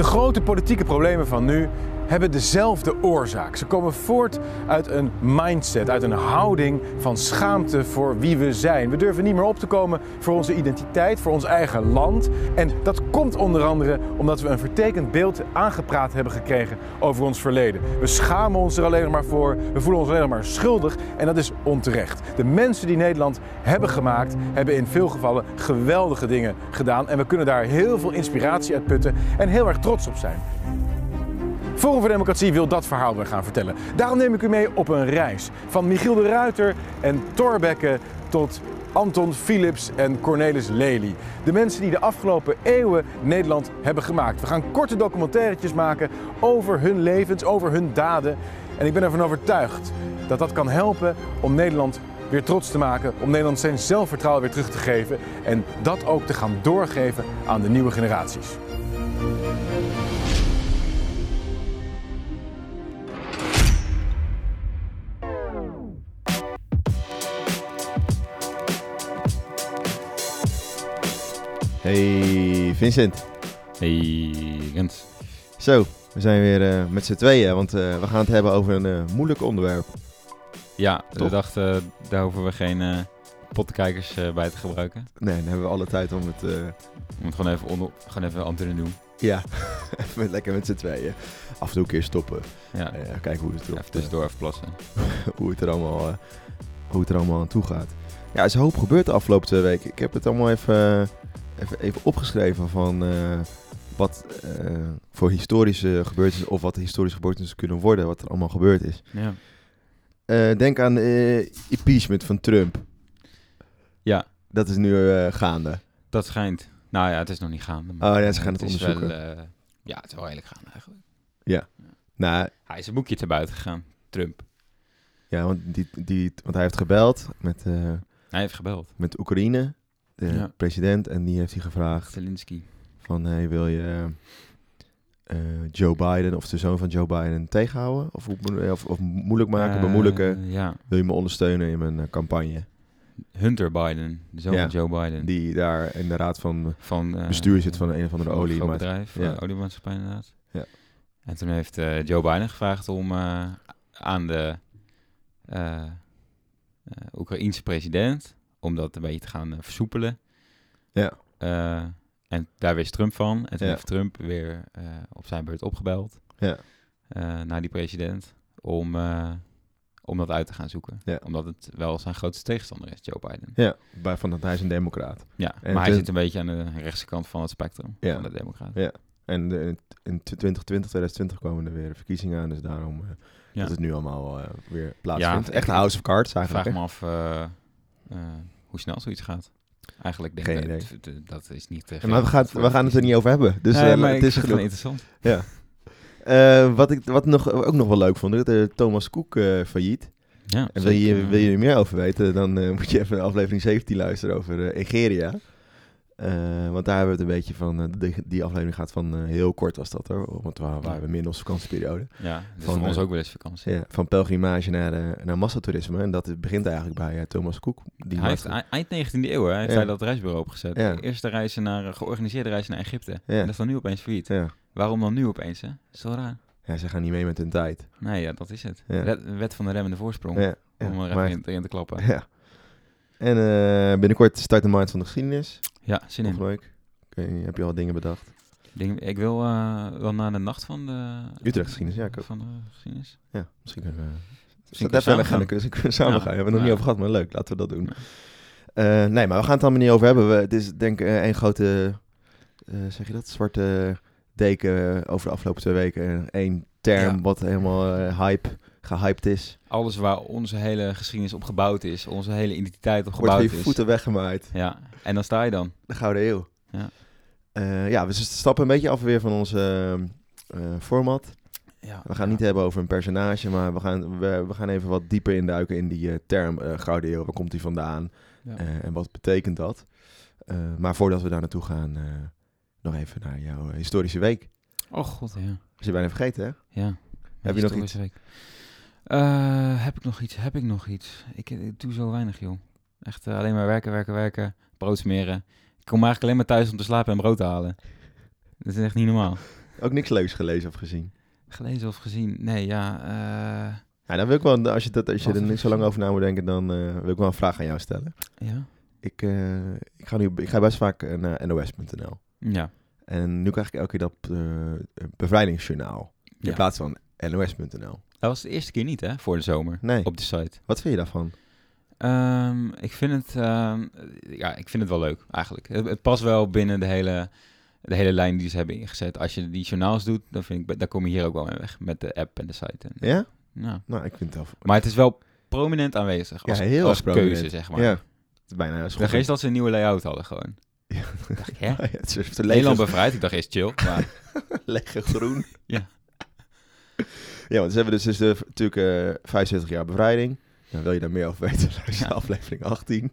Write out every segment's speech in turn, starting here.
De grote politieke problemen van nu hebben dezelfde oorzaak. Ze komen voort uit een mindset, uit een houding van schaamte voor wie we zijn. We durven niet meer op te komen voor onze identiteit, voor ons eigen land. En dat komt onder andere omdat we een vertekend beeld aangepraat hebben gekregen over ons verleden. We schamen ons er alleen maar voor, we voelen ons alleen maar schuldig en dat is onterecht. De mensen die Nederland hebben gemaakt, hebben in veel gevallen geweldige dingen gedaan. En we kunnen daar heel veel inspiratie uit putten en heel erg trots op zijn. Forum voor Democratie wil dat verhaal weer gaan vertellen. Daarom neem ik u mee op een reis. Van Michiel de Ruiter en Thorbecke tot Anton Philips en Cornelis Lely. De mensen die de afgelopen eeuwen Nederland hebben gemaakt. We gaan korte documentairetjes maken over hun levens, over hun daden. En ik ben ervan overtuigd dat dat kan helpen om Nederland weer trots te maken, om Nederland zijn zelfvertrouwen weer terug te geven en dat ook te gaan doorgeven aan de nieuwe generaties. Hey Vincent. Hey, Rens. Zo, we zijn weer eh, met z'n tweeën, want eh, we gaan het hebben over een eh, moeilijk onderwerp. Ja, Toch? we dachten, daar hoeven we geen pottenkijkers eh, bij te gebruiken. Nee, dan hebben we alle tijd om het, Om het gewoon even, onder, gewoon even aan te doen. ja, even lekker met z'n tweeën. Af en toe een keer stoppen. Ja, kijken hoe het, erop, even tussendoor even plassen. hoe, het er allemaal, hoe het er allemaal aan toe gaat. Ja, er is een hoop gebeurd de afgelopen twee weken. Ik heb het allemaal even, even, even opgeschreven van eh, wat eh, voor historische gebeurtenissen, of wat historische gebeurtenissen kunnen worden, wat er allemaal gebeurd is. Ja. Eh, denk aan eh impeachment van Trump. Ja. Dat is nu gaande. Dat schijnt. Nou ja, het is nog niet gaande. Oh ja, ze gaan het is onderzoeken. Wel, ja, het is wel redelijk gaande eigenlijk. Nou, Hij is een boekje te buiten gegaan, Trump. ja, want, die, die, want hij heeft gebeld met, Hij heeft gebeld. met Oekraïne, de Ja. president, en die heeft hij gevraagd Zelensky. van, hey, wil je eh, Joe Biden of de zoon van Joe Biden tegenhouden? Of, of, of moeilijk maken, Eh, bemoeilijken? Ja, Wil je me ondersteunen in mijn eh, campagne? Hunter Biden, de zoon Ja. van Joe Biden. Die daar in de raad van van, bestuur zit van een of andere van een olie. groot maar- bedrijf, ja. oliemaatschappij inderdaad. Ja. En toen heeft Joe Biden gevraagd om aan de Oekraïense president, om dat een beetje te gaan eh, versoepelen. Ja. Eh, en daar wist Trump van. En toen Ja. heeft Trump weer eh, op zijn beurt opgebeld Ja. naar die president om, om dat uit te gaan zoeken. Ja. Omdat het wel zijn grootste tegenstander is, Joe Biden. Ja, bij- van dat hij is een democraat. Ja, En maar hij toen- zit een beetje aan de rechtse kant van het spectrum Ja. van de democraten. Ja. En de- in 2020, 2020 komen er weer verkiezingen aan, dus daarom eh, Ja. dat het nu allemaal weer plaatsvindt. Ja, Echt een House of Cards eigenlijk. vraag me af hoe snel zoiets gaat. Eigenlijk denk ik dat, dat- dat is niet... Ja, maar we gaan, we gaan het er niet over hebben. Dus nee, eh, maar het is wel interessant. Eh, wat ik wat nog, ook nog wel leuk vond, dat eh, Thomas Cook eh, failliet. Ja, En wil je, wil je er meer over weten, dan eh, moet je even naar aflevering 17 luisteren over eh, Egeria. Eh, want daar hebben we het een beetje van, eh, die, die aflevering gaat van, eh, heel kort was dat hoor, want we waren we midden in onze vakantieperiode. Ja, dus van, voor ons ook wel eens vakantie. Ja, van pelgrimage naar, naar massatoerisme. En dat begint eigenlijk bij Thomas Cook. Die hij heeft eind 19e eeuw hè, heeft Ja. hij dat reisbureau opgezet. Ja. De eerste reizen naar, georganiseerde reizen naar Egypte. En dat is dan nu opeens failliet. Waarom dan nu opeens, hè? Is wel raar. ja, ze gaan niet mee met hun tijd. Nee, ja, dat is het. Wet, wet van de remmende voorsprong. Om er even in, erin te klappen. ja. En binnenkort start de Mind van de Geschiedenis. Ja, zin in. Volgende week. Heb je al dingen bedacht? Ding- ik wil eh, wel naar de nacht van de... Utrecht geschiedenis, ja, ik ook. Van de geschiedenis. Ja, misschien kunnen we... Misschien kunnen we samen gaan, kunnen we- samen Ja. gaan. We hebben het nog niet over gehad, maar leuk. Laten we dat doen. Eh, nee, maar we gaan het allemaal niet over hebben. We, het is denk ik eh, één grote, zeg je dat, zwarte deken over de afgelopen twee weken. Eén term wat helemaal hype, gehyped is. Alles waar onze hele geschiedenis op gebouwd is, onze hele identiteit op Wordt gebouwd van je is. voeten weggemaaid. Ja, en dan sta je dan. De Gouden Eeuw. Ja. Eh, ja, we stappen een beetje af weer van onze eh, format. Ja, We gaan niet hebben over een personage, maar we gaan, we, we gaan even wat dieper induiken in die eh, term eh, Gouden Eeuw. Waar komt die vandaan? Ja. Eh, en wat betekent dat? Eh, maar voordat we daar naartoe gaan, eh, nog even naar jouw historische week. Oh god, ja. Was je bijna vergeten, hè? ja. Heb je nog Historische week. Eh, heb ik nog iets? Heb ik nog iets? Ik, ik doe zo weinig, joh. Echt eh, alleen maar werken, werken, werken. Brood smeren. Ik kom eigenlijk alleen maar thuis om te slapen en brood te halen. Dat is echt niet normaal. Ook niks leuks gelezen of gezien. Gelezen of gezien? Nee, ja. eh, Ja, dan wil ik wel, als je, dat, als je er niet zo lang over na moet denken, dan wil ik wel een vraag aan jou stellen. ja. Ik, ik, ga, nu, ik ga best vaak naar nos.nl. Ja. En nu krijg ik elke keer dat bevrijdingsjournaal. In ja. plaats van nos.nl. Dat was de eerste keer niet, hè? Voor de zomer. Nee. Op de site. Wat vind je daarvan? Ehm, ik vind het, ehm, ja, ik vind het wel leuk eigenlijk. Het, het past wel binnen de hele, de hele lijn die ze hebben ingezet. Als je die journaals doet, dan vind ik, daar kom je hier ook wel mee weg met de app en de site. En, Ja? ja. Nou, ik vind het wel... Maar het is wel prominent aanwezig als, ja, heel als erg keuze, prominent. zeg maar. Ja. Het is bijna een Ik dacht dat ze een nieuwe layout hadden gewoon. Ja. Ik dacht, hè? Ja, het is een Nederland bevrijd. Ik dacht eerst chill. Maar lege groen. Ja. Ja, want ze hebben dus, dus de, natuurlijk eh 75 jaar bevrijding. Nou, wil je daar meer over weten? Luister Ja. aflevering 18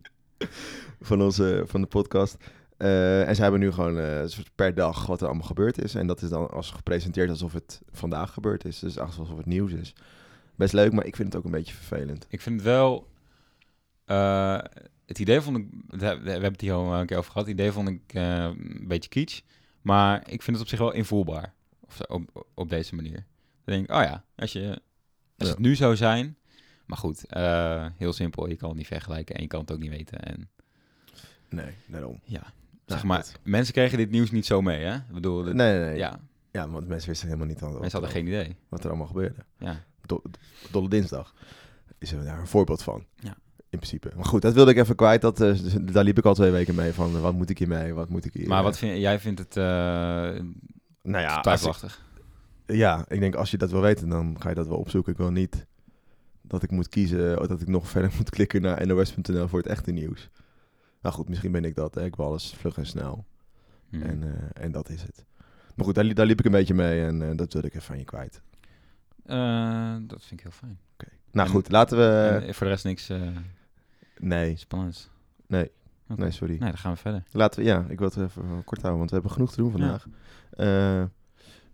van, onze, van de podcast. Eh, en ze hebben nu gewoon eh, per dag wat er allemaal gebeurd is. En dat is dan als gepresenteerd alsof het vandaag gebeurd is. Dus alsof het nieuws is. Best leuk, maar ik vind het ook een beetje vervelend. ik vind het wel... eh, het idee vond ik... We hebben het hier al een keer over gehad. Het idee vond ik eh, een beetje kitsch. Maar ik vind het op zich wel invoelbaar. Of op, op deze manier. Dan denk ik, oh ja, als, je, als het nu zou zijn... Maar goed, eh, heel simpel. Je kan het niet vergelijken en je kan het ook niet weten. En Nee, daarom. ja, zeg maar, dat- mensen kregen dit nieuws niet zo mee, hè? Ik bedoel, dit- Nee, nee, nee. Ja. ja, want mensen wisten helemaal niet wat, mensen hadden geen idee. wat er allemaal gebeurde. Ja. Do- Dolle Dinsdag is er daar een voorbeeld van. Ja. In principe. Maar goed, dat wilde ik even kwijt. Dat, eh, dus daar liep ik al twee weken mee van, eh, wat moet ik hiermee, wat moet ik hier... Maar wat vind, jij vindt het eh Nou ja, twijfelachtig? Ja, ik denk als je dat wil weten, dan ga je dat wel opzoeken. Ik wil niet dat ik moet kiezen, of dat ik nog verder moet klikken naar nos.nl voor het echte nieuws. Nou goed, misschien ben ik dat. Hè. Ik wil alles vlug en snel. Hm. En, eh, en dat is het. Maar goed, daar, li- daar liep ik een beetje mee en eh, dat wilde ik even van je kwijt. Eh, dat vind ik heel fijn. Nou En- goed, laten we... en voor de rest niks eh, nee, spannends. Nee. Nee, sorry. Nee, dan gaan we verder. Laten we, ja, ik wil het even eh, kort houden, want we hebben genoeg te doen vandaag. Ja,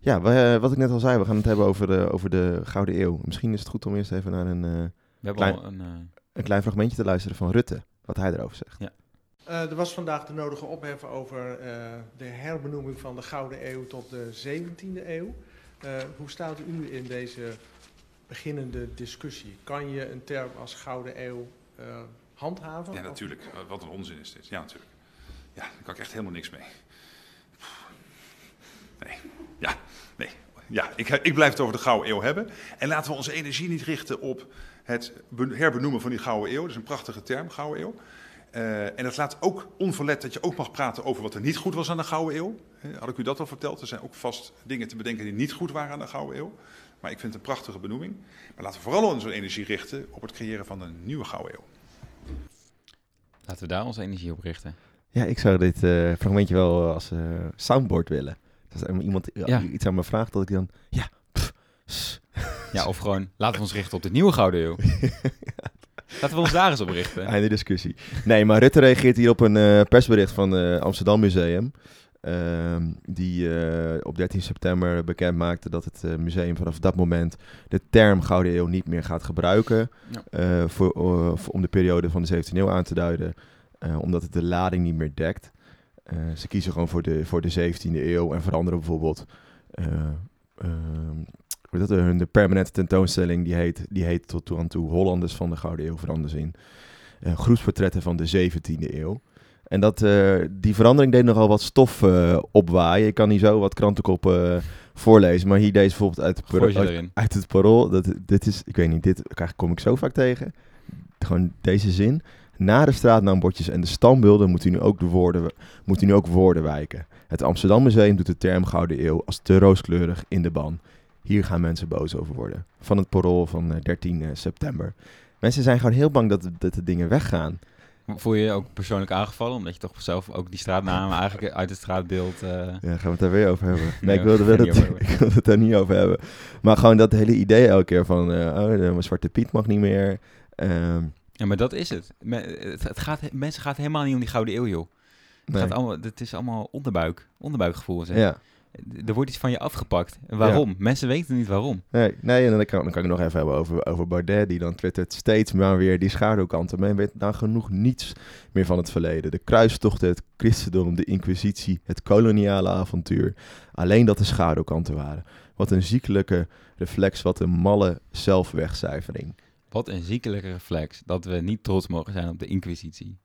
ja we, eh, wat ik net al zei, we gaan het hebben over de, over de Gouden Eeuw. Misschien is het goed om eerst even naar een, eh, We hebben Klein- al een... eh, een klein fragmentje te luisteren van Rutte, wat hij erover zegt. Eh, er was vandaag de nodige ophef over eh, de herbenoeming van de Gouden Eeuw tot de 17e eeuw. Eh, hoe staat u in deze beginnende discussie? Kan je een term als Gouden Eeuw eh, handhaven? Ja, natuurlijk. Wat een onzin is dit. Ja, natuurlijk. Ja, daar kan ik echt helemaal niks mee. Nee. Ja, nee. Ja, ik, ik blijf het over de Gouden Eeuw hebben. En laten we onze energie niet richten op het be- herbenoemen van die Gouden Eeuw. Dat is een prachtige term, Gouden Eeuw. Eh, en dat laat ook onverlet dat je ook mag praten over wat er niet goed was aan de Gouden Eeuw. Hè, Had ik u dat al verteld? Er zijn ook vast dingen te bedenken die niet goed waren aan de Gouden Eeuw. Maar ik vind het een prachtige benoeming. Maar laten we vooral onze energie richten op het creëren van een nieuwe Gouden Eeuw. laten we daar onze energie op richten. Ja, ik zou dit eh, fragmentje wel als eh, soundboard willen. Als iemand Ja. iets aan me vraagt, dat ik dan... Ja, pff. Ja, of gewoon, laten we ons richten op de nieuwe Gouden Eeuw. Laten we ons daar eens op richten. Einde discussie. Nee, maar Rutte reageert hier op een eh, persbericht van het Amsterdam Museum. Ehm, die eh, op 13 september bekend maakte dat het eh, museum vanaf dat moment de term Gouden Eeuw niet meer gaat gebruiken. Ja. eh, voor, eh, om de periode van de 17e eeuw aan te duiden. eh, omdat het de lading niet meer dekt. Eh, ze kiezen gewoon voor de, voor de 17e eeuw en veranderen bijvoorbeeld. eh, ehm, dat, hun de permanente tentoonstelling die heet, die heet tot aan toe Hollanders van de Gouden Eeuw veranderen ze in eh, groepsportretten van de 17e eeuw. En dat, eh, die verandering deed nogal wat stof eh, opwaaien. Ik kan hier zo wat krantenkoppen eh, voorlezen, maar hier deze bijvoorbeeld uit, parool- uit, het parool. Dat, dit is, ik weet niet, dit kom ik zo vaak tegen. Gewoon deze zin. Na de straatnaambordjes en de standbeelden moet u nu ook, de woorden, moet u nu ook woorden wijken. Het Amsterdam Museum doet de term Gouden Eeuw als te rooskleurig in de ban. Hier gaan mensen boos over worden. Van het parool van eh, 13 eh, september. Mensen zijn gewoon heel bang dat, dat de dingen weggaan. Voel je je ook persoonlijk aangevallen? Omdat je toch zelf ook die straatnamen eigenlijk uit het straatbeeld... eh, Ja, gaan we het daar weer over hebben. Nee, Nee, ik, wilde, het ik wilde het daar niet over hebben. Maar gewoon dat hele idee elke keer van... eh oh, de Zwarte Piet mag niet meer. Ehm, Ja, maar dat is het. Het, gaat, mensen gaat helemaal niet om die Gouden Eeuw, joh. Het, nee. gaat allemaal, het is allemaal onderbuik. Onderbuikgevoel, zeg. Ja, er wordt iets van je afgepakt. En waarom? Mensen weten niet waarom. Nee, nee en dan kan, dan kan ik nog even hebben over, over Baudet, die dan twittert steeds maar weer die schaduwkanten. Men weet dan genoeg niets meer van het verleden. De kruistochten, het christendom, de inquisitie, het koloniale avontuur. Alleen dat de schaduwkanten waren. Wat een ziekelijke reflex, wat een malle zelfwegcijfering. Wat een ziekelijke reflex dat we niet trots mogen zijn op de inquisitie.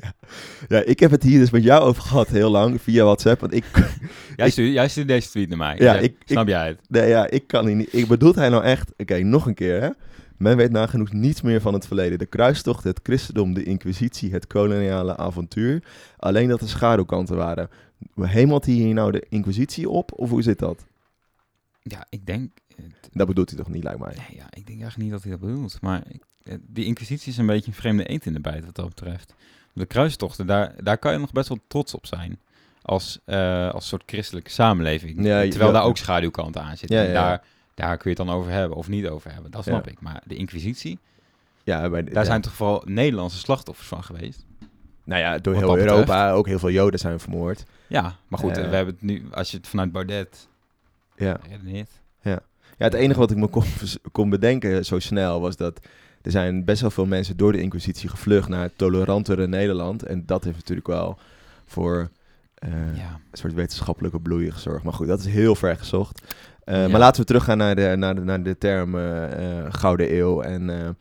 ja. ja, ik heb het hier dus met jou over gehad heel lang via WhatsApp. Want ik, jij, stuurde, jij stuurde deze tweet naar mij. Ja, ik, snap ik, jij het? Nee, ja, ik kan niet. Ik bedoelt hij nou echt. Oké, nog een keer hè. Men weet nagenoeg niets meer van het verleden. De kruistocht, het christendom, de inquisitie, het koloniale avontuur. Alleen dat de schaduwkanten waren. Hemelt hij hier nou de inquisitie op? Of hoe zit dat? Ja, ik denk... Dat bedoelt hij toch niet, lijkt mij? Nee, ja, ik denk eigenlijk niet dat hij dat bedoelt. Maar ik, die inquisitie is een beetje een vreemde eend in de bijt wat dat betreft. De kruistochten, daar, daar kan je nog best wel trots op zijn. Als, uh, als soort christelijke samenleving. Ja, Terwijl ja, daar ook schaduwkanten aan zitten. En daar, daar kun je het dan over hebben of niet over hebben. Dat snap ik. Maar de inquisitie, ja, maar, daar zijn toch vooral Nederlandse slachtoffers van geweest. Nou ja, door heel Europa ook heel veel Joden zijn vermoord. Ja, maar goed, uh, we hebben het nu, als je het vanuit Baudet ja. redeneert. Ja. het enige wat ik me kon, kon bedenken zo snel was dat er zijn best wel veel mensen door de Inquisitie gevlucht naar het tolerantere Nederland. En dat heeft natuurlijk wel voor uh, ja. een soort wetenschappelijke bloei gezorgd. Maar goed, dat is heel ver gezocht. Uh, ja. Maar laten we teruggaan naar de, naar de, naar de term uh, Gouden Eeuw. En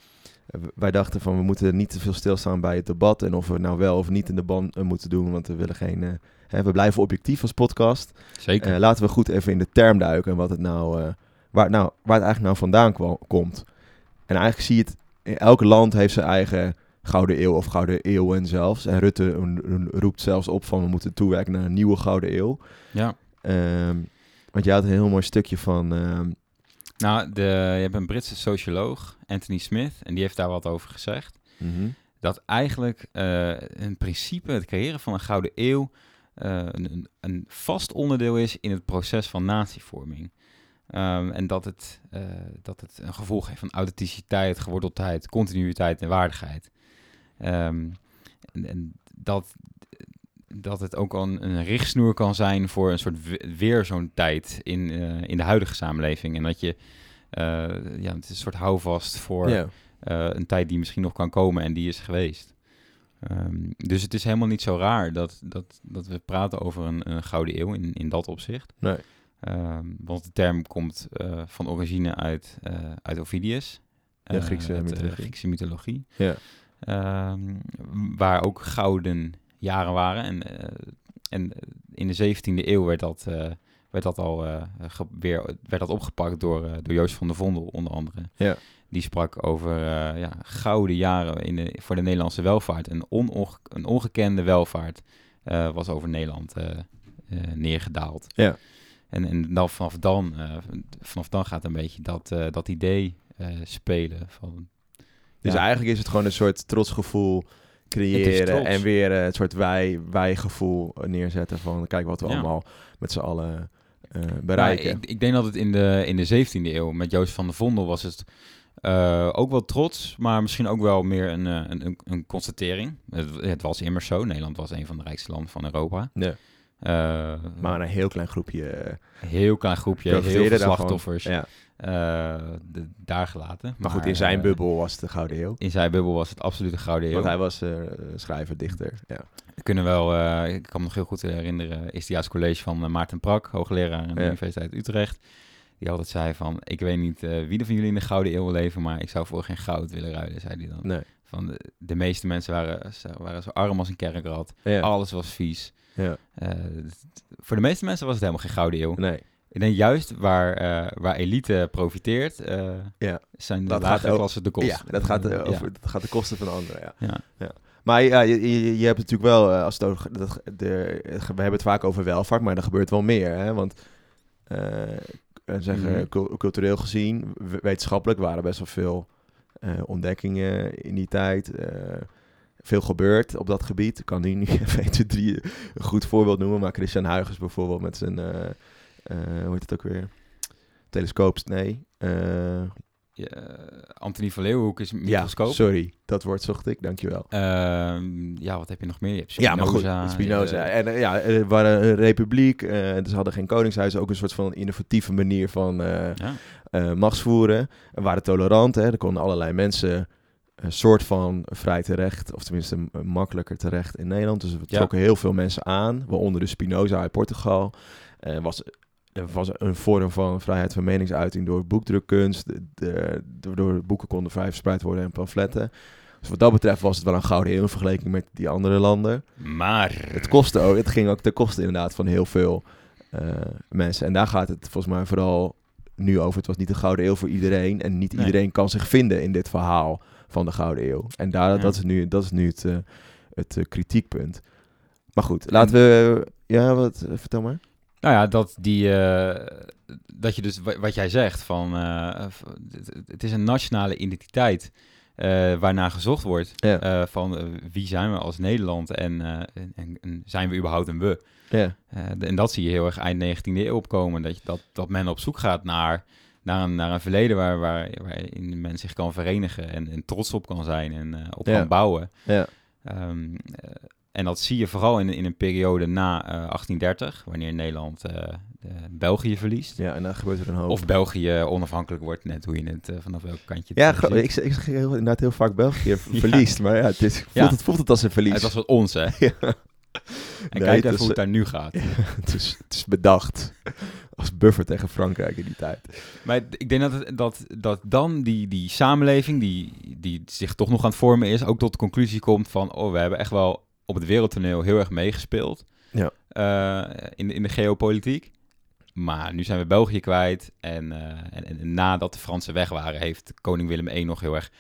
wij dachten van we moeten niet te veel stilstaan bij het debat. En of we nou wel of niet in de band moeten doen. Want we willen geen. Hè, we blijven objectief als podcast. Zeker. laten we goed even in de term duiken. En wat het nou, waar, nou, waar het eigenlijk nou vandaan kwam, komt. En eigenlijk zie je het elk land heeft zijn eigen Gouden Eeuw of Gouden Eeuwen zelfs. En Rutte roept zelfs op van we moeten toewerken naar een nieuwe Gouden Eeuw. Ja. Um, want je had een heel mooi stukje van... Um... nou, de, je hebt een Britse socioloog, Anthony Smith, en die heeft daar wat over gezegd. Mm -hmm. Dat eigenlijk uh, in principe het creëren van een Gouden Eeuw uh, een, een vast onderdeel is in het proces van natievorming. Um, en dat het, uh, dat het een gevolg heeft van authenticiteit, geworteldheid, continuïteit en waardigheid. Um, en, en, dat, dat het ook al een, een, richtsnoer kan zijn voor een soort weer zo'n tijd in, uh, in de huidige samenleving. En dat je, uh, ja, het is een soort houvast voor yeah. een tijd die misschien nog kan komen en die is geweest. Um, dus het is helemaal niet zo raar dat, dat, dat we praten over een, een gouden eeuw in, in dat opzicht. Nee. Um, want de term komt uh, van origine uit, uh, uit Ovidius. De Griekse het, mythologie. Griekse mythologie. Ja. Um, waar ook gouden jaren waren. En, en in de 17e eeuw werd dat, werd dat al weer werd dat opgepakt door, door Joost van der Vondel, onder andere. Ja. Die sprak over ja, gouden jaren in de, voor de Nederlandse welvaart. Een, een ongekende welvaart was over Nederland neergedaald. Ja. En, en dan, vanaf, dan, uh, vanaf dan gaat een beetje dat, uh, dat idee uh, spelen. Van, dus ja. eigenlijk is het gewoon een soort trotsgevoel creëren trots. en weer een soort wij, wij-gevoel neerzetten van kijk wat we ja. allemaal met z'n allen bereiken. Ja, ik, ik, denk dat het in de, in de 17e eeuw met Joost van der Vondel was het ook wel trots, maar misschien ook wel meer een, een, een, een constatering. Het, het, was immers zo. Nederland was een van de rijkste landen van Europa. Ja. Uh, maar een heel klein groepje. Heel klein groepje, heel veel slachtoffers. Ja. De, daar gelaten. Maar, maar, goed, in zijn bubbel was het de Gouden Eeuw. In zijn bubbel was het absoluut de Gouden Eeuw. Want hij was schrijver, dichter. Ja. We kunnen wel, ik kan me nog heel goed herinneren, is het college van Maarten Prak, hoogleraar aan de ja. Universiteit Utrecht. Die altijd zei van, ik weet niet wie er van jullie in de Gouden Eeuw leven, maar ik zou voor geen goud willen ruilen, zei hij dan. Nee. Van de, de, meeste mensen waren, waren zo arm als een kerkrat. Ja. Alles was vies. Ja. Uh, voor de meeste mensen was het helemaal geen gouden eeuw. Nee. Ik denk juist waar, uh, waar elite profiteert, uh, ja. zijn de dat lagere klassen de kosten. Ja, dat gaat, over, ja. dat gaat de kosten van de anderen. Ja. Ja. ja. Maar ja, je, je, je hebt natuurlijk wel, als het over, dat, de, we hebben het vaak over welvaart, maar er gebeurt wel meer. Hè? Want zeggen, mm. cultureel gezien, wetenschappelijk waren best wel veel ontdekkingen in die tijd veel gebeurd op dat gebied. Ik kan nu niet even 1, 2, 3 een goed voorbeeld noemen, maar Christian Huygens bijvoorbeeld met zijn, uh, uh, hoe heet het ook weer? Telescoop, nee. Uh, uh, Anthony van Leeuwenhoek is een microscoop. Ja, sorry. Dat woord zocht ik, dankjewel. Ehm, ja, wat heb je nog meer? Je hebt ja, maar goed, Spinoza. en uh, ja, er waren een republiek. Uh, ze hadden geen koningshuis. Ook een soort van innovatieve manier van ja. machtsvoeren. We waren tolerant. Hè. Er konden allerlei mensen een soort van vrij terecht, of tenminste makkelijker terecht in Nederland. Dus we trokken heel veel mensen aan, waaronder de Spinoza uit Portugal. Uh, was, er was een vorm van vrijheid van meningsuiting door boekdrukkunst, de, de, door boeken konden vrij verspreid worden en pamfletten. Dus wat dat betreft was het wel een gouden eeuw in vergelijking met die andere landen. Maar... Het kostte ook, het ging ook ten koste inderdaad van heel veel uh, mensen. En daar gaat het volgens mij vooral nu over. Het was niet een gouden eeuw voor iedereen en niet iedereen kan zich vinden in dit verhaal van de Gouden Eeuw. En daar, dat, is nu, dat is nu het, uh, het uh, kritiekpunt. Maar goed, laten we... Ja, wat, uh, vertel maar. Nou ja, dat, die, dat je dus, wat jij zegt, van het is een nationale identiteit waarnaar gezocht wordt. Ja. van wie zijn we als Nederland en, en, en zijn we überhaupt een we? Ja. en dat zie je heel erg eind 19e eeuw opkomen. Dat, je, dat, dat men op zoek gaat naar naar een, naar een verleden waar, waar, waarin men zich kan verenigen en, en trots op kan zijn en uh, op kan bouwen. Ja. Um, en dat zie je vooral in, in een periode na uh, 1830, wanneer Nederland België verliest. Ja, en dan gebeurt er een hoop. Of België onafhankelijk wordt, net hoe je het vanaf welk kantje Ja, ik, ik zeg heel, inderdaad heel vaak België verliest, maar ja, het, is, voelt, ja. Het, voelt het als een verlies. Het was wat ons, hè? Ja. En kijk even hoe het daar nu gaat. het, is, het is bedacht als buffer tegen Frankrijk in die tijd. Maar ik denk dat, dat, dat dan die, die samenleving, die, die zich toch nog aan het vormen is, ook tot de conclusie komt van, oh, we hebben echt wel op het wereldtoneel heel erg meegespeeld ja. Uh, in, in de geopolitiek. Maar nu zijn we België kwijt. En, uh, en, en, nadat de Fransen weg waren, heeft koning Willem I nog heel erg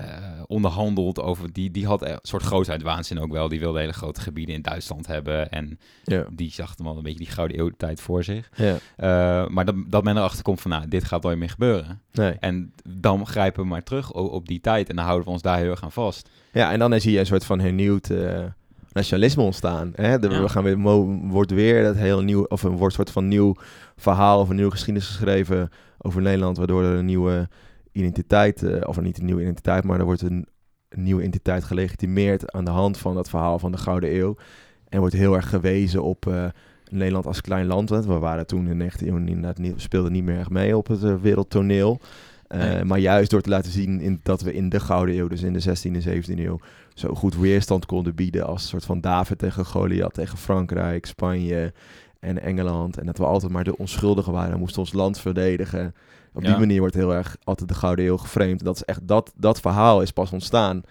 uh, onderhandeld over. Die, die had een soort grootheidswaanzin ook wel. Die wilde hele grote gebieden in Duitsland hebben. En ja. die zag dan wel een beetje die gouden eeuwtijd voor zich. Ja. Uh, maar dat, dat men erachter komt van, nou, dit gaat nooit meer gebeuren. Nee. En dan grijpen we maar terug op, op, die tijd. En dan houden we ons daar heel erg aan vast. Ja, en dan zie je een soort van hernieuwd nationalisme ontstaan. Hè? De, We gaan weer, wordt weer dat heel nieuw, of een wordt soort van nieuw verhaal of een nieuwe geschiedenis geschreven over Nederland, waardoor er een nieuwe identiteit, uh, of niet een nieuwe identiteit, maar er wordt een, een, nieuwe identiteit gelegitimeerd aan de hand van dat verhaal van de Gouden Eeuw. En wordt heel erg gewezen op uh, Nederland als klein land. Want we waren toen in de 19e eeuw inderdaad niet, speelden niet meer echt mee op het uh, wereldtoneel. Uh, Maar juist door te laten zien in, dat we in de Gouden Eeuw, dus in de 16e en 17e eeuw, zo goed weerstand konden bieden als een soort van David tegen Goliath, tegen Frankrijk, Spanje en Engeland. En dat we altijd maar de onschuldigen waren en moesten ons land verdedigen. Op die manier wordt heel erg altijd de Gouden Eeuw geframed. Dat, is echt, dat, dat verhaal is pas ontstaan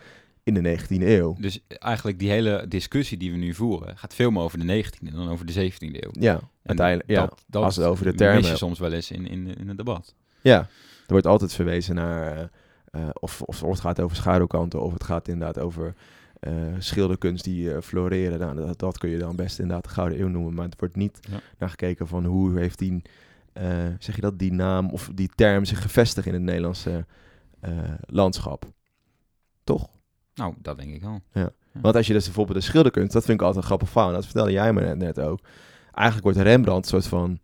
in de 19e eeuw. Dus eigenlijk die hele discussie die we nu voeren gaat veel meer over de 19e dan over de 17e eeuw. Ja, uiteindelijk. Ja, dat, als het over de termen. je soms wel eens in, in, in het debat. Ja, wordt altijd verwezen naar uh, of, of, het gaat over schaduwkanten of het gaat inderdaad over uh, schilderkunst die uh, floreren. Nou, dat, dat, kun je dan best inderdaad de Gouden Eeuw noemen. Maar het wordt niet naar gekeken van hoe heeft die, zeg je dat, die naam of die term zich gevestigd in het Nederlandse landschap. Toch? Nou, dat denk ik wel. Ja. Want als je dus bijvoorbeeld de schilderkunst, dat vind ik altijd een grappig verhaal. Dat vertelde jij me net, net ook. Eigenlijk wordt Rembrandt een soort van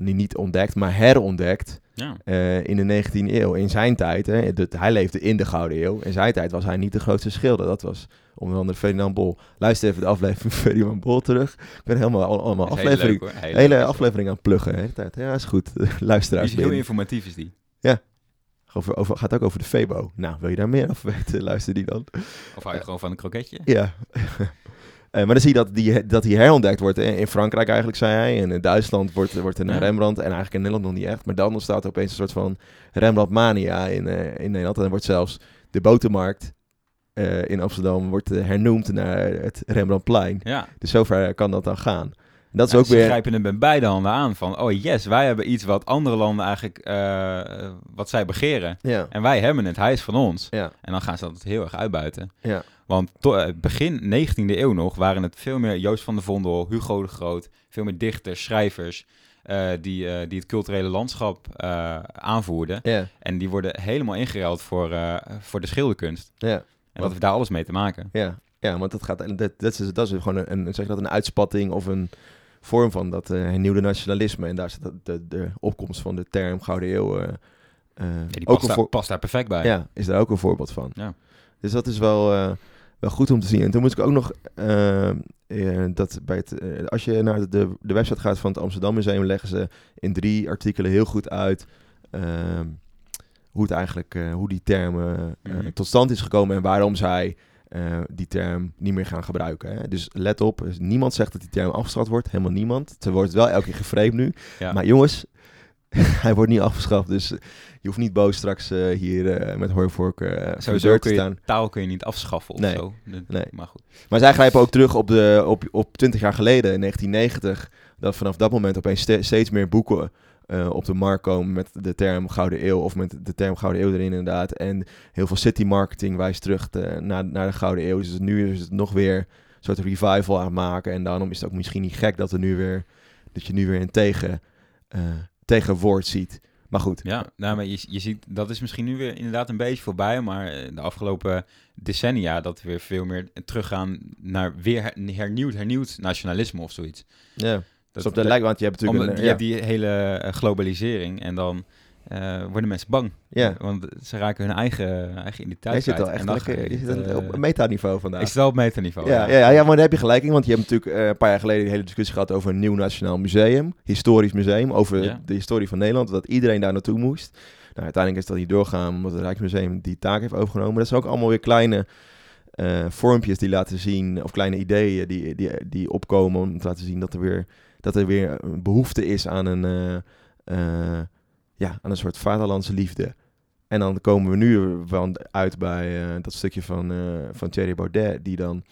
niet ontdekt, maar herontdekt ja. Uh, in de 19e eeuw. In zijn tijd, hè, de, hij leefde in de Gouden Eeuw. In zijn tijd was hij niet de grootste schilder. Dat was onder andere Ferdinand Bol. Luister even de aflevering van Ferdinand Bol terug. Ik ben helemaal allemaal aflevering, hele, hele aflevering aan het pluggen. Hè, tijd. Ja, is goed. Luisteraars. Die is heel informatief is die. Ja. Over, over, gaat ook over de Febo. Nou, wil je daar meer over weten? Luister die dan. Of hou je gewoon van een kroketje? Ja. Uh, maar dan zie je dat, die, dat hij herontdekt wordt. In Frankrijk eigenlijk, zei hij. En in Duitsland wordt, wordt er naar Rembrandt. En eigenlijk in Nederland nog niet echt. Maar dan ontstaat er opeens een soort van Rembrandt-mania in, uh, in Nederland. En dan wordt zelfs de botermarkt uh, in Amsterdam wordt, hernoemd naar het Rembrandtplein. Ja. Dus zover kan dat dan gaan. Dat is ook ze weer... grijpen hem met beide handen aan van... oh yes, wij hebben iets wat andere landen eigenlijk... wat zij begeren. Ja. En wij hebben het, hij is van ons. Ja. En dan gaan ze dat heel erg uitbuiten. Ja. Want to, begin 19e eeuw nog waren het veel meer Joost van der Vondel, Hugo de Groot, veel meer dichters, schrijvers. Uh, die, uh, die het culturele landschap aanvoerden. En die worden helemaal ingeruild voor, voor de schilderkunst. En dat heeft daar alles mee te maken. Ja, ja want dat, gaat, dat, dat, is, dat is gewoon een, zeg dat, een uitspatting of een vorm van dat hernieuwde nationalisme. En daar zit de, de, de opkomst van de term Gouden Eeuw eh, Ja, die ook past, daar, voor- past daar perfect bij. ja, is daar ook een voorbeeld van. Ja. Dus dat is wel, eh, wel goed om te zien. En toen moet ik ook nog eh, eh, dat bij het, eh, als je naar de, de website gaat van het Amsterdam Museum, leggen ze in drie artikelen heel goed uit ehm, hoe het eigenlijk, eh, hoe die term eh, eh, Mhm. tot stand is gekomen en waarom zij eh, die term niet meer gaan gebruiken. Hè. Dus let op, dus niemand zegt dat die term afgeschaft wordt, helemaal niemand. Ze wordt wel elke keer geframed nu. Ja. Maar jongens, hij wordt niet afgeschaft, dus je hoeft niet boos straks eh, hier eh, met hooivork Sowieso deur te kun je staan. taal kun je niet afschaffen of Nee. zo. De- Nee. Maar goed. Maar zij grijpen ook terug op, de, op, op 20 jaar geleden, in 1990, dat vanaf dat moment opeens ste- steeds meer boeken eh, op de markt komen met de term Gouden Eeuw, of met de term Gouden Eeuw erin inderdaad. En heel veel city marketing wijst terug te- naar, naar de Gouden Eeuw. Dus nu is het nog weer een soort revival aan het maken. En daarom is het ook misschien niet gek dat, er nu weer, dat je nu weer een tegen, eh, tegenwoord ziet. Maar goed, Ja, nou, maar je, je ziet, dat is misschien nu weer inderdaad een beetje voorbij, maar eh, de afgelopen decennia dat we weer veel meer teruggaan naar weer her- hernieuwd, hernieuwd nationalisme of zoiets. ja. Dat, Dus op de lijkt, want je hebt natuurlijk een, je ja, hebt die hele eh, globalisering en dan eh, worden mensen bang. ja. Want ze raken hun eigen, eigen identiteit Je zit al echt lekker, ga je het, zit eh, op een metaniveau vandaag. Ik stel op metaniveau. Ja, ja, ja, maar daar heb je gelijk in. Want je hebt natuurlijk eh, een paar jaar geleden de hele discussie gehad over een nieuw nationaal museum. Historisch museum. Over Ja. de historie van Nederland. Dat iedereen daar naartoe moest. Nou, uiteindelijk is dat niet doorgaan omdat het Rijksmuseum die taak heeft overgenomen. Dat zijn ook allemaal weer kleine eh, vormpjes die laten zien. Of kleine ideeën die, die, die opkomen om te laten zien dat er weer, dat er weer een behoefte is aan een, eh, eh, ja, aan een soort vaderlandse liefde. En dan komen we nu uit bij eh, dat stukje van, van Thierry Baudet, die dan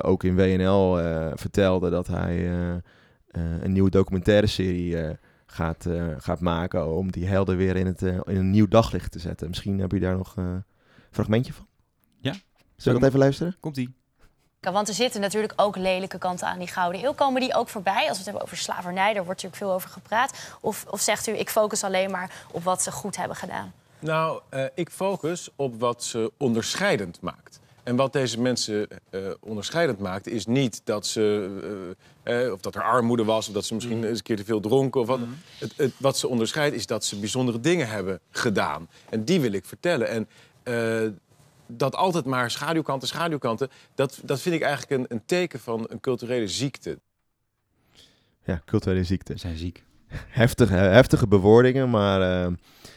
ook in WNL vertelde dat hij een nieuwe documentaire serie gaat, gaat maken om die helden weer in, het, in een nieuw daglicht te zetten. Misschien heb je daar nog een fragmentje van? Ja. Zullen we dat even luisteren? Komt-ie. Want er zitten natuurlijk ook lelijke kanten aan die Gouden Eeuw. Komen die ook voorbij? Als we het hebben over slavernij, daar wordt natuurlijk veel over gepraat. Of, of zegt u, ik focus alleen maar op wat ze goed hebben gedaan? Nou, eh, ik focus op wat ze onderscheidend maakt. En wat deze mensen eh, onderscheidend maakt, is niet dat ze. eh, eh, of dat er armoede was, of dat ze misschien eens een keer te veel dronken. Of wat. het, het, wat ze onderscheidt, is dat ze bijzondere dingen hebben gedaan. En die wil ik vertellen. En eh, dat altijd maar schaduwkanten, schaduwkanten. Dat, dat vind ik eigenlijk een, een teken van een culturele ziekte. Ja, culturele ziekte. We zijn ziek. heftige, heftige bewoordingen, maar eh,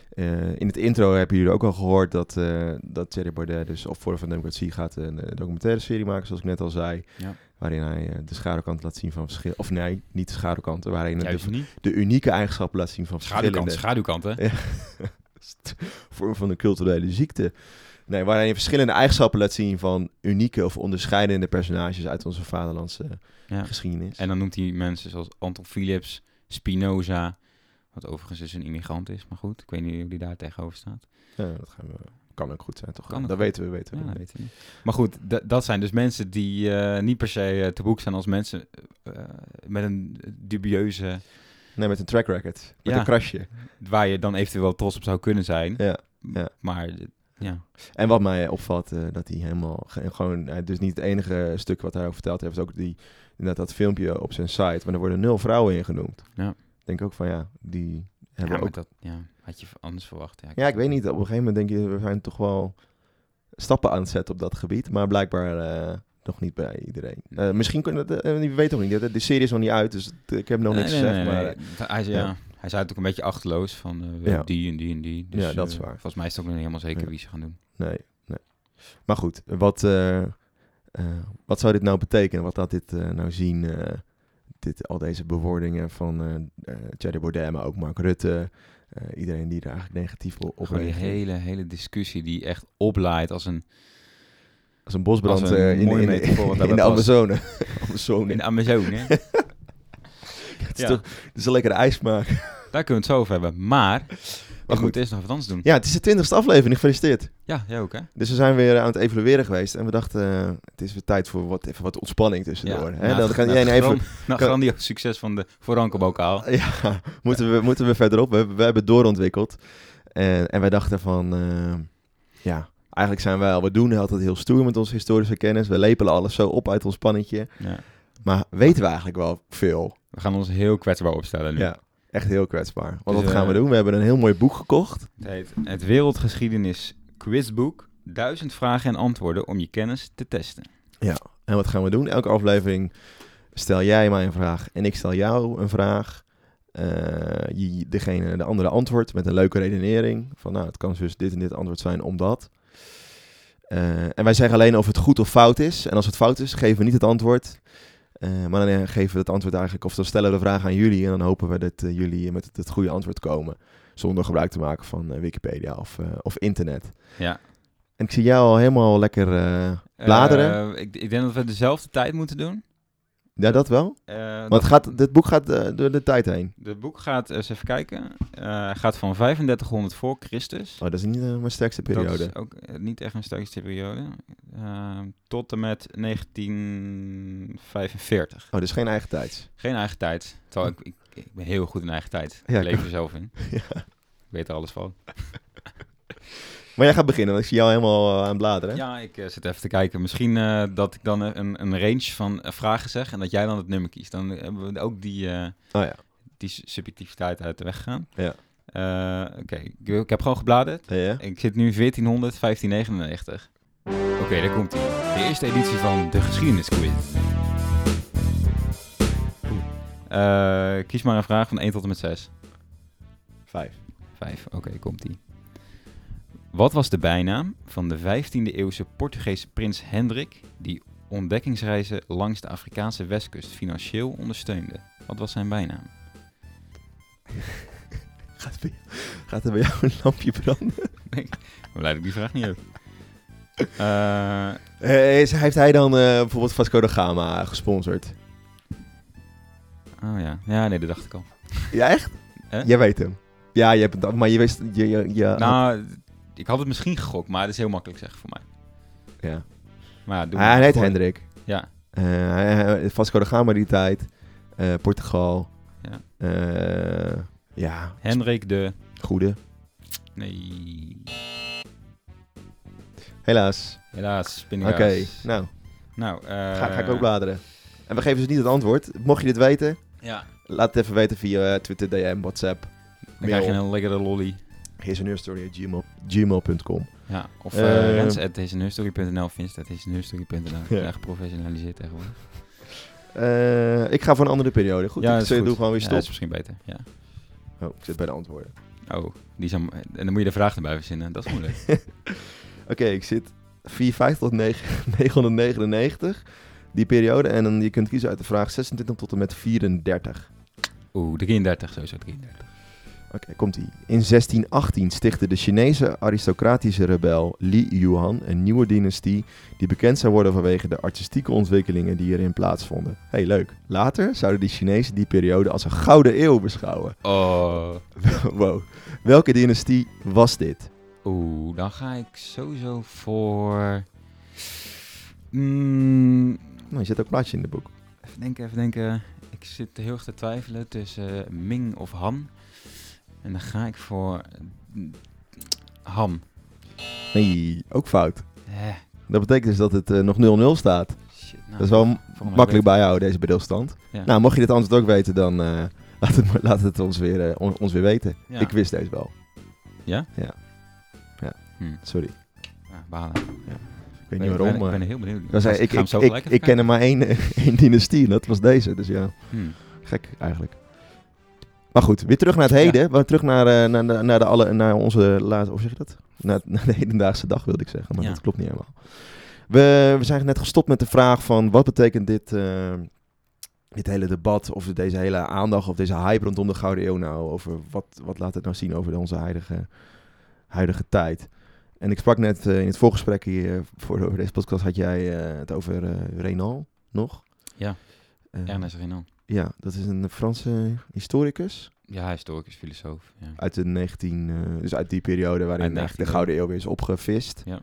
eh, in het intro hebben jullie ook al gehoord dat, eh dat Thierry Baudet dus op Forum van Democratie gaat een eh, documentaire serie maken, zoals ik net al zei. Ja. Waarin hij de schaduwkant laat zien van verschillende... Of nee, niet de schaduwkanten. Waarin hij de, de unieke eigenschappen laat zien van Schaduwkant, verschillende... schaduwkanten. Ja. vorm van een culturele ziekte. Nee, waarin hij verschillende eigenschappen laat zien van unieke of onderscheidende personages uit onze vaderlandse Ja. geschiedenis. En dan noemt hij mensen zoals Anton Philips, Spinoza, wat overigens dus een immigrant is. Maar goed, ik weet niet hoe die daar tegenover staat. Ja, dat gaan we, kan ook goed zijn, toch? Kan dat goed. weten we, weten we. Ja, dat weten we niet. Maar goed, dat zijn dus mensen die eh, niet per se eh, te boek staan als mensen eh, met een dubieuze... Nee, met een track record. Met Ja. een krasje. waar je dan eventueel trots op zou kunnen zijn. Ja. ja. Maar ja, En wat mij opvalt, eh, dat hij helemaal ge- gewoon, hij dus niet het enige stuk wat hij over verteld heeft, is ook die, inderdaad dat filmpje op zijn site, maar er worden nul vrouwen in genoemd. Ja. Ik denk ook van ja, die ja, hebben maar ook. dat ja, had je anders verwacht. Ja, Ja, ik weet niet. Op een gegeven moment denk je, we zijn toch wel stappen aan het zetten op dat gebied, maar blijkbaar eh, nog niet bij iedereen. Eh, misschien kunnen we, uh, weet toch niet. De, de serie is nog niet uit, dus ik heb nog Nee, niks nee, gezegd. nee, maar zei, ja. Hij zei het ook een beetje achterloos van eh, Ja. die en die en die. Dus, Ja, dat is eh, waar. Volgens mij is het ook nog niet helemaal zeker Ja. wie ze gaan doen. Nee, nee. Maar goed, wat, eh, wat zou dit nou betekenen? Wat laat dit nou zien? dit, al deze bewoordingen van eh, Thierry Baudet, maar ook Mark Rutte. iedereen die er eigenlijk negatief op, Gewoon die reageert. hele, hele discussie die echt oplaait als een... Als een bosbrand als een in, in, in, daarbij de. Amazone. Amazone. In de Amazone? het, is ja. toch, het is een lekkere ijsmaak. Daar kunnen we het zo over hebben. Maar, ik goed. eerst nog wat anders doen. Ja, het is de twintigste aflevering. Gefeliciteerd. Ja, jij ook, hè? Dus we zijn weer aan het evalueren geweest. En we dachten, eh, het is weer tijd voor wat, even wat ontspanning tussendoor. hè? na- Dan kan na jij even... kan- grandioos succes van de Voorankerbokaal. Ja, moeten we, moeten we verderop. We, hebben- we hebben het doorontwikkeld. En, en wij dachten van, eh, ja, eigenlijk zijn wij al, we doen altijd heel stoer met onze historische kennis. We lepelen alles zo op uit ons pannetje. Ja. Maar weten we eigenlijk wel veel? We gaan ons heel kwetsbaar opstellen nu. Ja. Echt heel kwetsbaar. Want Dus, wat gaan we eh, doen? We hebben een heel mooi boek gekocht. Het heet Het Wereldgeschiedenis Quizboek. Duizend vragen en antwoorden om je kennis te testen. En wat gaan we doen? Elke aflevering stel jij mij een vraag en ik stel jou een vraag. Je, degene, de andere antwoordt met een leuke redenering. Van nou, het kan dus dit en dit antwoord zijn omdat. Eh, en wij zeggen alleen of het goed of fout is. En als het fout is, geven we niet het antwoord. Eh, maar dan geven we het antwoord eigenlijk, of dan stellen we de vraag aan jullie. En dan hopen we dat eh, jullie met het, het goede antwoord komen. Zonder gebruik te maken van eh, Wikipedia of, of internet. Ja. En ik zie jou al helemaal lekker bladeren. Ik, ik denk dat we dezelfde tijd moeten doen. Ja, dat wel. Eh, Want dat- het gaat, dit boek gaat eh, door de tijd heen. Het boek gaat, eens even kijken, eh, gaat van 3500 voor Christus. Oh, dat is niet eh, mijn sterkste periode. Dat is ook eh, niet echt een sterkste periode. Eh, tot en met 1945. Oh, dus geen eigen tijds. Geen eigen tijd. Terwijl ik, ik, ik ben heel goed in eigen tijd. Ja, ik leef er zelf in. Ja. Ik weet er alles van. Maar jij gaat beginnen, want ik zie jou helemaal eh, aan het bladeren. Ja, ik eh, zit even te kijken. Misschien eh, dat ik dan een, een range van vragen zeg en dat jij dan het nummer kiest. Dan hebben we ook die, Oh ja. die su- subjectiviteit uit de weg gegaan. Ja. Oké, ik, ik heb gewoon gebladerd. Ja. Ik zit nu 1400, 1599. Oké, daar komt ie. De eerste editie van de geschiedenisquiz. Kies maar een vraag van 1 tot en met 6. Vijf. 5, oké, komt ie. Wat was de bijnaam van de 15e eeuwse Portugese prins Hendrik die ontdekkingsreizen langs de Afrikaanse westkust financieel ondersteunde? Wat was zijn bijnaam? Gaat, bij- gaat er bij jou een lampje branden? Blij dat ik die vraag niet heb. Eh, Eh, is- heeft hij dan eh, bijvoorbeeld Vasco da Gama gesponsord? oh ja, ja, nee, dat dacht ik al. Ja, echt? Jij weet hem. Ja, je hebt het, maar je wist... Je, je, je had- Nou, ik had het misschien gegokt, maar dat is heel makkelijk zeggen voor mij. ja. Maar ja, doe Hij maar. heet. Hendrik. Ja, Eh, hij, Vasco da Gama die tijd. eh, Portugal. Ja. Eh, ja, Hendrik de... goede. Nee, Helaas. helaas, Oké, nou, Nou, ga, ga ik ook bladeren. En we geven dus niet het antwoord. Mocht je dit weten, Ja, laat het even weten via Twitter, DM, WhatsApp. dan krijg je een lekkere lolly. gmail.com. Ja, of Eh, uh, rens.dezenheurstory.nl, vince.dezenheurstory.nl. Ja. Ja. Echt geprofessionaliseerd tegenwoordig. Eh, ik ga voor een andere periode. Goed, ja, ik doe gewoon weer Ja, stop. is misschien beter, ja. Oh, ik zit bij de antwoorden. Oh, die aan- en dan moet je de vraag erbij verzinnen. Dat is moeilijk. Oké, ik zit 450 tot 9, 999. Die periode. En dan je kunt kiezen uit de vraag 26 tot en met 34. Oeh, 33, sowieso 33. Oké, komt ie. In 1618 stichtte de Chinese aristocratische rebel Li Yuan een nieuwe dynastie die bekend zou worden vanwege de artistieke ontwikkelingen die erin plaatsvonden. hey, leuk. Later zouden die Chinezen die periode als een gouden eeuw beschouwen. Oh, wow. Welke dynastie was dit? oeh, dan ga ik sowieso voor... Mm, Nou, je zet ook plaatje in het boek. even denken, even denken. Ik zit heel erg te twijfelen tussen Ming of Han. En dan ga ik voor mm, Han. Nee, ook fout. Eh, Dat betekent dus dat het eh, nog 0-0 staat. shit, nou, dat is wel makkelijk bijhouden, deze bedeelstand. Ja. Nou, mocht je dit antwoord ook weten, dan eh, laat, het, laat het ons weer, eh, on- ons weer weten. Ja. Ik wist deze wel. Ja? Ja. Ja. Hm. Sorry. Ja, balen. Ik weet Ben- niet waarom. ben- Ik ben heel benieuwd. Ik, ik, ik, ik ken er maar één, eh, één dynastie en dat was deze. Dus ja, Hm. gek eigenlijk. Maar goed, weer terug naar het heden. We terug naar, eh, naar, de- naar, de alle, naar onze laatste, hoe zeg je dat? Naar, naar de hedendaagse dag wilde ik zeggen, maar Ja. dat klopt niet helemaal. We, we zijn net gestopt met de vraag van wat betekent dit, eh, dit hele debat of deze hele aandacht of deze hype rondom de Gouden Eeuw nou over wat, wat laat het nou zien over onze huidige, huidige tijd. En ik sprak net eh, in het voorgesprek hier voor over deze podcast had jij het over Renan nog. Ja. Ernest Renan. Ja, dat is een Franse historicus. Ja, historicus, filosoof. Ja. Uit de 19, eh, dus uit die periode waarin de 19e Gouden Eeuw weer is opgevist. Ja.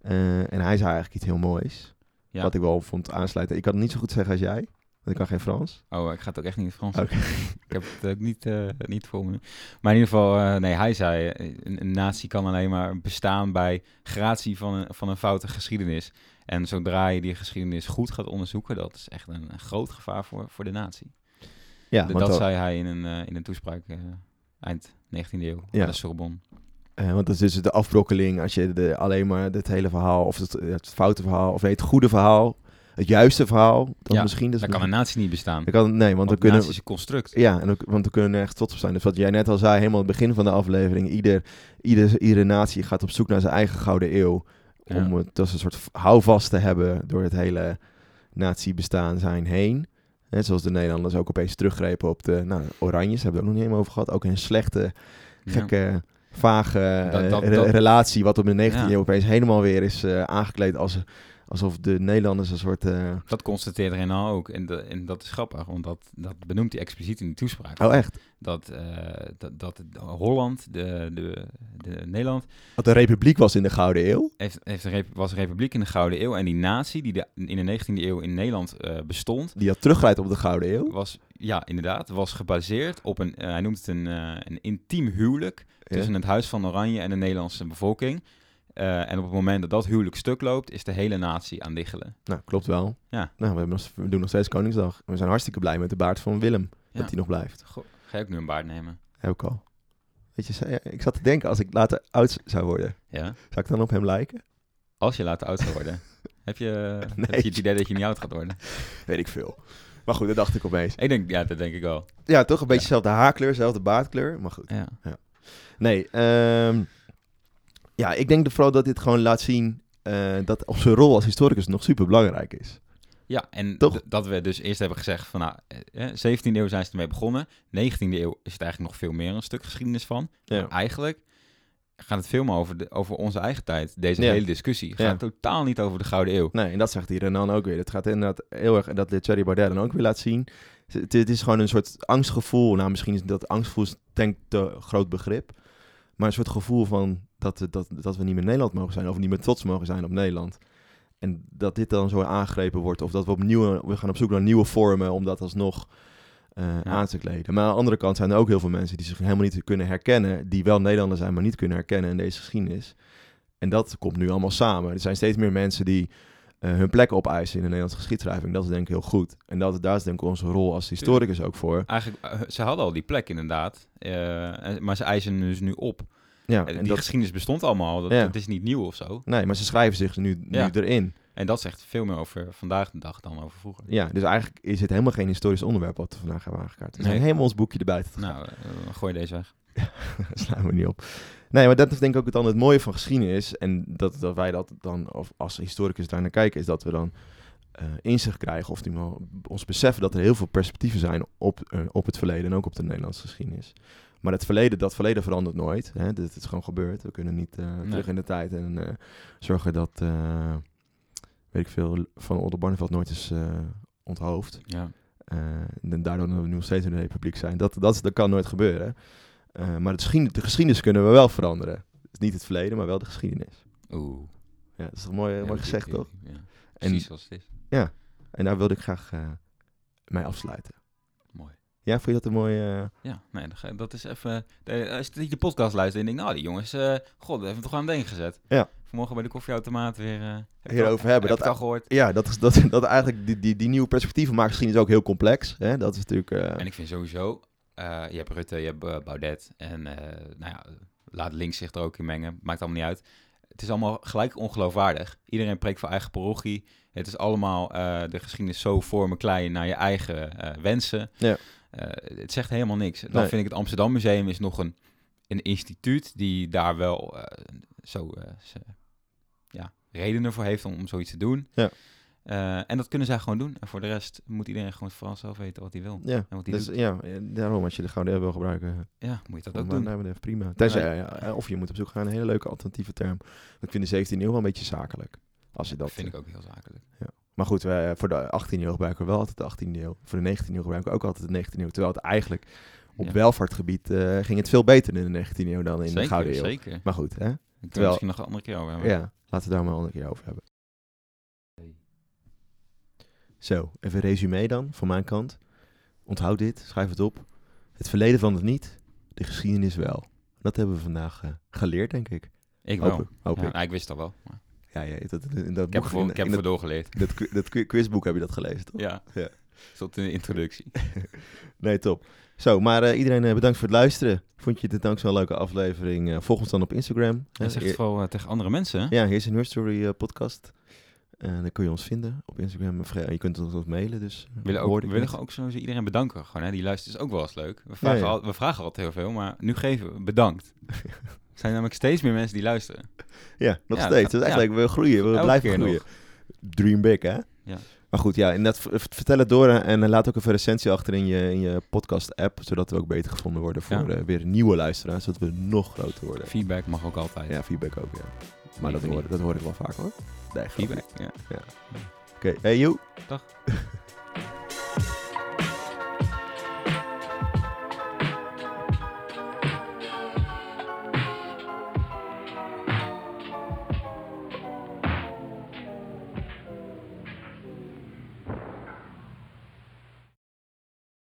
Eh, en hij zei eigenlijk iets heel moois. Ja. Wat ik wel vond aansluiten. Ik kan het niet zo goed zeggen als jij. Want ik kan geen Frans. Oh, ik ga het ook echt niet in het Frans Oké. Ik heb het ook niet, eh, niet voor me. Maar in ieder geval, nee, hij zei... Een, een natie kan alleen maar bestaan bij gratie van een, van een foute geschiedenis. En zodra je die geschiedenis goed gaat onderzoeken... dat is echt een, een groot gevaar voor, voor de natie. Ja, dat zei hij in een, eh, in een toespraak eh, eind 19e eeuw Ja. de Sorbonne. eh, want dat is dus de afbrokkeling als je de, alleen maar het hele verhaal, of het, het foute verhaal, of nee, het goede verhaal, het juiste verhaal, dan Ja, misschien... Dus Dan kan een natie niet bestaan. dan kan, nee, want we kunnen... is een construct. Ja, en ook, want we kunnen er echt trots op zijn. Dus wat jij net al zei, helemaal het begin van de aflevering. Ieder, ieder, iedere natie gaat op zoek naar zijn eigen gouden eeuw. Om het als een soort houvast te hebben door het hele nazi-bestaan zijn heen. Net zoals de Nederlanders ook opeens teruggrepen op de nou, Oranjes. Hebben we het ook nog niet helemaal over gehad. Ook een slechte, Ja. gekke, vage Dat- eh, dat- re- dat- relatie. Wat op de 19e Ja. eeuw opeens helemaal weer is eh, aangekleed als, alsof de Nederlanders een soort... eh, Dat constateert Renan ook. En, de, en dat is grappig, want dat, dat benoemt hij expliciet in die toespraak. Oh echt? Dat, eh, dat, dat Holland, de, de, de Nederland, Wat een republiek was in de Gouden Eeuw. heeft, heeft een was een republiek in de Gouden Eeuw. En die natie die de, in de 19e eeuw in Nederland eh, bestond, Die had teruggeleid op de Gouden Eeuw. was, ja, inderdaad, was gebaseerd op een, hij noemt het een, een intiem huwelijk Ja. tussen het Huis van Oranje en de Nederlandse bevolking. Eh, en op het moment dat dat huwelijk stuk loopt, is de hele natie aan diggelen. Nou, klopt wel. Ja. Nou, we, hebben nog- we doen nog steeds Koningsdag. We zijn hartstikke blij met de baard van Willem. Ja. Dat hij nog blijft. Goh, ga je ook nu een baard nemen? Heb ik al. Weet je, ik zat te denken, als ik later oud zou worden, Ja. zou ik dan op hem lijken? Als je later oud zou worden. heb, je, heb Nee. je het idee dat je niet oud gaat worden? Weet ik veel. Maar goed, dat dacht ik opeens. Ik denk, ja, dat denk ik wel. Ja, toch een beetje Ja. dezelfde haarkleur, dezelfde baardkleur. Maar goed. Ja. Nee, ehm, ja, ik denk vooral dat dit gewoon laat zien eh, dat op zijn rol als historicus nog super belangrijk is. Ja, en dat we dus eerst hebben gezegd van, nou, eh, eh, 17e eeuw zijn ze ermee begonnen. 19e eeuw is het eigenlijk nog veel meer een stuk geschiedenis van. Ja. Maar eigenlijk gaat het veel meer over, de, over onze eigen tijd, deze Ja. hele discussie. Het Ja. gaat totaal niet over de Gouden Eeuw. Nee, en dat zegt die Renan ook weer. Het gaat inderdaad heel erg, en dat dit Thierry Baudet dan ook weer laat zien. Het, het is gewoon een soort angstgevoel. Nou, misschien is dat angstgevoel denk te groot begrip. Maar een soort gevoel van dat, we- dat, dat we niet meer Nederland mogen zijn. Of niet meer trots mogen zijn op Nederland. En dat dit dan zo aangegrepen wordt. Of dat we opnieuw, we gaan op zoek naar nieuwe vormen om dat alsnog Ja. aan te kleden. Maar aan de andere kant zijn er ook heel veel mensen die zich helemaal niet kunnen herkennen. Die wel Nederlander zijn, maar niet kunnen herkennen in deze geschiedenis. En dat komt nu allemaal samen. Er zijn steeds meer mensen die eh, hun plek opeisen in de Nederlandse geschiedschrijving. Dat is denk ik heel goed. En dat, daar is denk ik onze rol als historicus ook voor. Eigenlijk, eh, ze hadden al die plek inderdaad. maar ze eisen dus nu op. Ja, Eh, en die dat, geschiedenis bestond allemaal. Dat, Ja. Het is niet nieuw of zo. nee, maar ze schrijven zich nu, nu Ja. erin. En dat zegt veel meer over vandaag de dag dan over vroeger. Ja, dus eigenlijk is het helemaal geen historisch onderwerp wat we vandaag hebben aangekaart. We zijn Nee. helemaal ons boekje erbij te Nou, eh, dan gooi je deze weg. slaan we niet op. Nee, maar dat is denk ik ook dan het mooie van geschiedenis. En dat, dat wij dat dan of als historicus daar naar kijken, is dat we dan eh, inzicht krijgen of die ons beseffen dat er heel veel perspectieven zijn op, eh, op het verleden en ook op de Nederlandse geschiedenis. Maar het verleden, dat verleden verandert nooit. Hè? Dit is gewoon gebeurd. We kunnen niet eh, Nee. terug in de tijd en eh, zorgen dat, eh, weet ik veel, van Oldenbarneveld nooit is onthoofd. Ja. En daardoor dat we nu nog steeds in de republiek zijn. Dat, dat, dat kan nooit gebeuren. Maar de geschiedenis, de geschiedenis kunnen we wel veranderen. Dus niet het verleden, maar wel de geschiedenis. Oeh. Ja, dat is toch mooi, Ja, gezegd, toch? Ja. En- Precies zoals het is. En daar wilde ik graag mee afsluiten. Ja, vond je dat een mooie... eh, Ja, nee, dat, is even... als je de podcast luistert en denkt, nou, die jongens, eh god, hebben we toch aan het denken gezet. Ja. Vanmorgen bij de koffieautomaat weer... eh, heb ik Hierover al- hebben, Heb dat- ik al gehoord. Ja, dat, is, dat, dat eigenlijk die, die, die nieuwe perspectieven maken geschiedenis ook heel complex. Hè? Dat is natuurlijk... eh, En ik vind sowieso, eh, je hebt Rutte, je hebt eh, Baudet en eh, nou ja, laat links zich er ook in mengen, maakt allemaal niet uit. Het is allemaal gelijk ongeloofwaardig. Iedereen preekt voor eigen parochie. Het is allemaal eh, de geschiedenis zo vormen klein naar je eigen eh, wensen. Ja. Eh, het zegt helemaal niks. Dan Nee. vind ik het Amsterdam Museum is nog een, een instituut die daar wel eh, zo eh, ja, redenen voor heeft om, om zoiets te doen. Ja. En dat kunnen zij gewoon doen. En voor de rest moet iedereen gewoon vooral zelf weten wat hij wil. ja, En wat hij dus, doet. ja, daarom als je de Gouden Eeuw wil gebruiken, Ja, moet je dat ook doen. nou, even prima. Tenzij, ja, of je moet op zoek gaan naar een hele leuke alternatieve term. Ik vind de 17e eeuw wel een beetje zakelijk. Als je dat, Dat vind ik ook heel zakelijk. Maar goed, wij, voor de 18e eeuw gebruiken we wel altijd de 18e eeuw. Voor de 19e eeuw gebruiken we ook altijd de 19e eeuw. Terwijl het eigenlijk op Ja. welvaartgebied eh, ging het veel beter in de 19e eeuw dan in zeker, de Gouden Eeuw. Zeker. Maar goed, hè? we terwijl- misschien nog een andere keer over hebben. Ja, laten we daar maar een andere keer over hebben. Zo, even een resume dan van mijn kant. Onthoud dit, schrijf het op. Het verleden van het niet, de geschiedenis wel. Dat hebben we vandaag eh, geleerd, denk ik. Ik wel. Hoop, ik- hoop Ja, ik. nou, ik wist al wel. maar Ja, ja, dat, in dat ik heb in- ik heb dat, doorgeleerd. dat, dat qui- quizboek heb je dat gelezen, toch? Ja. Tot in de introductie. Nee, top. Zo, maar eh, iedereen eh, bedankt voor het luisteren. Vond je dit ook zo'n leuke aflevering? Eh, volg ons dan op Instagram. En hè? zeg Eer- het vooral tegen andere mensen. hè? Ja, hier is een Story eh, podcast. En dan kun je ons vinden op Instagram. Je kunt ons ook mailen, dus We willen ook, we ik willen ook sowieso iedereen bedanken. Gewoon, hè? Die luistert is ook wel eens leuk. We vragen, ja. Al, we vragen altijd heel veel, maar nu geven we bedankt. Er zijn namelijk steeds meer mensen die luisteren. Ja, nog Ja, dat steeds. Dat is ja. leuk. We groeien, we blijven groeien. Dream big, hè? Ja. Maar goed, ja, inderdaad, v- vertel het door en laat ook even een recensie achter in je, in je podcast-app, zodat we ook beter gevonden worden voor Ja. eh, weer nieuwe luisteraars, zodat we nog groter worden. Feedback mag ook altijd. Ja, feedback ook, ja. Maar dat hoor, dat hoor ik wel vaak, hoor. Nee. Feedback, ja. Oké, hey, joe. Dag.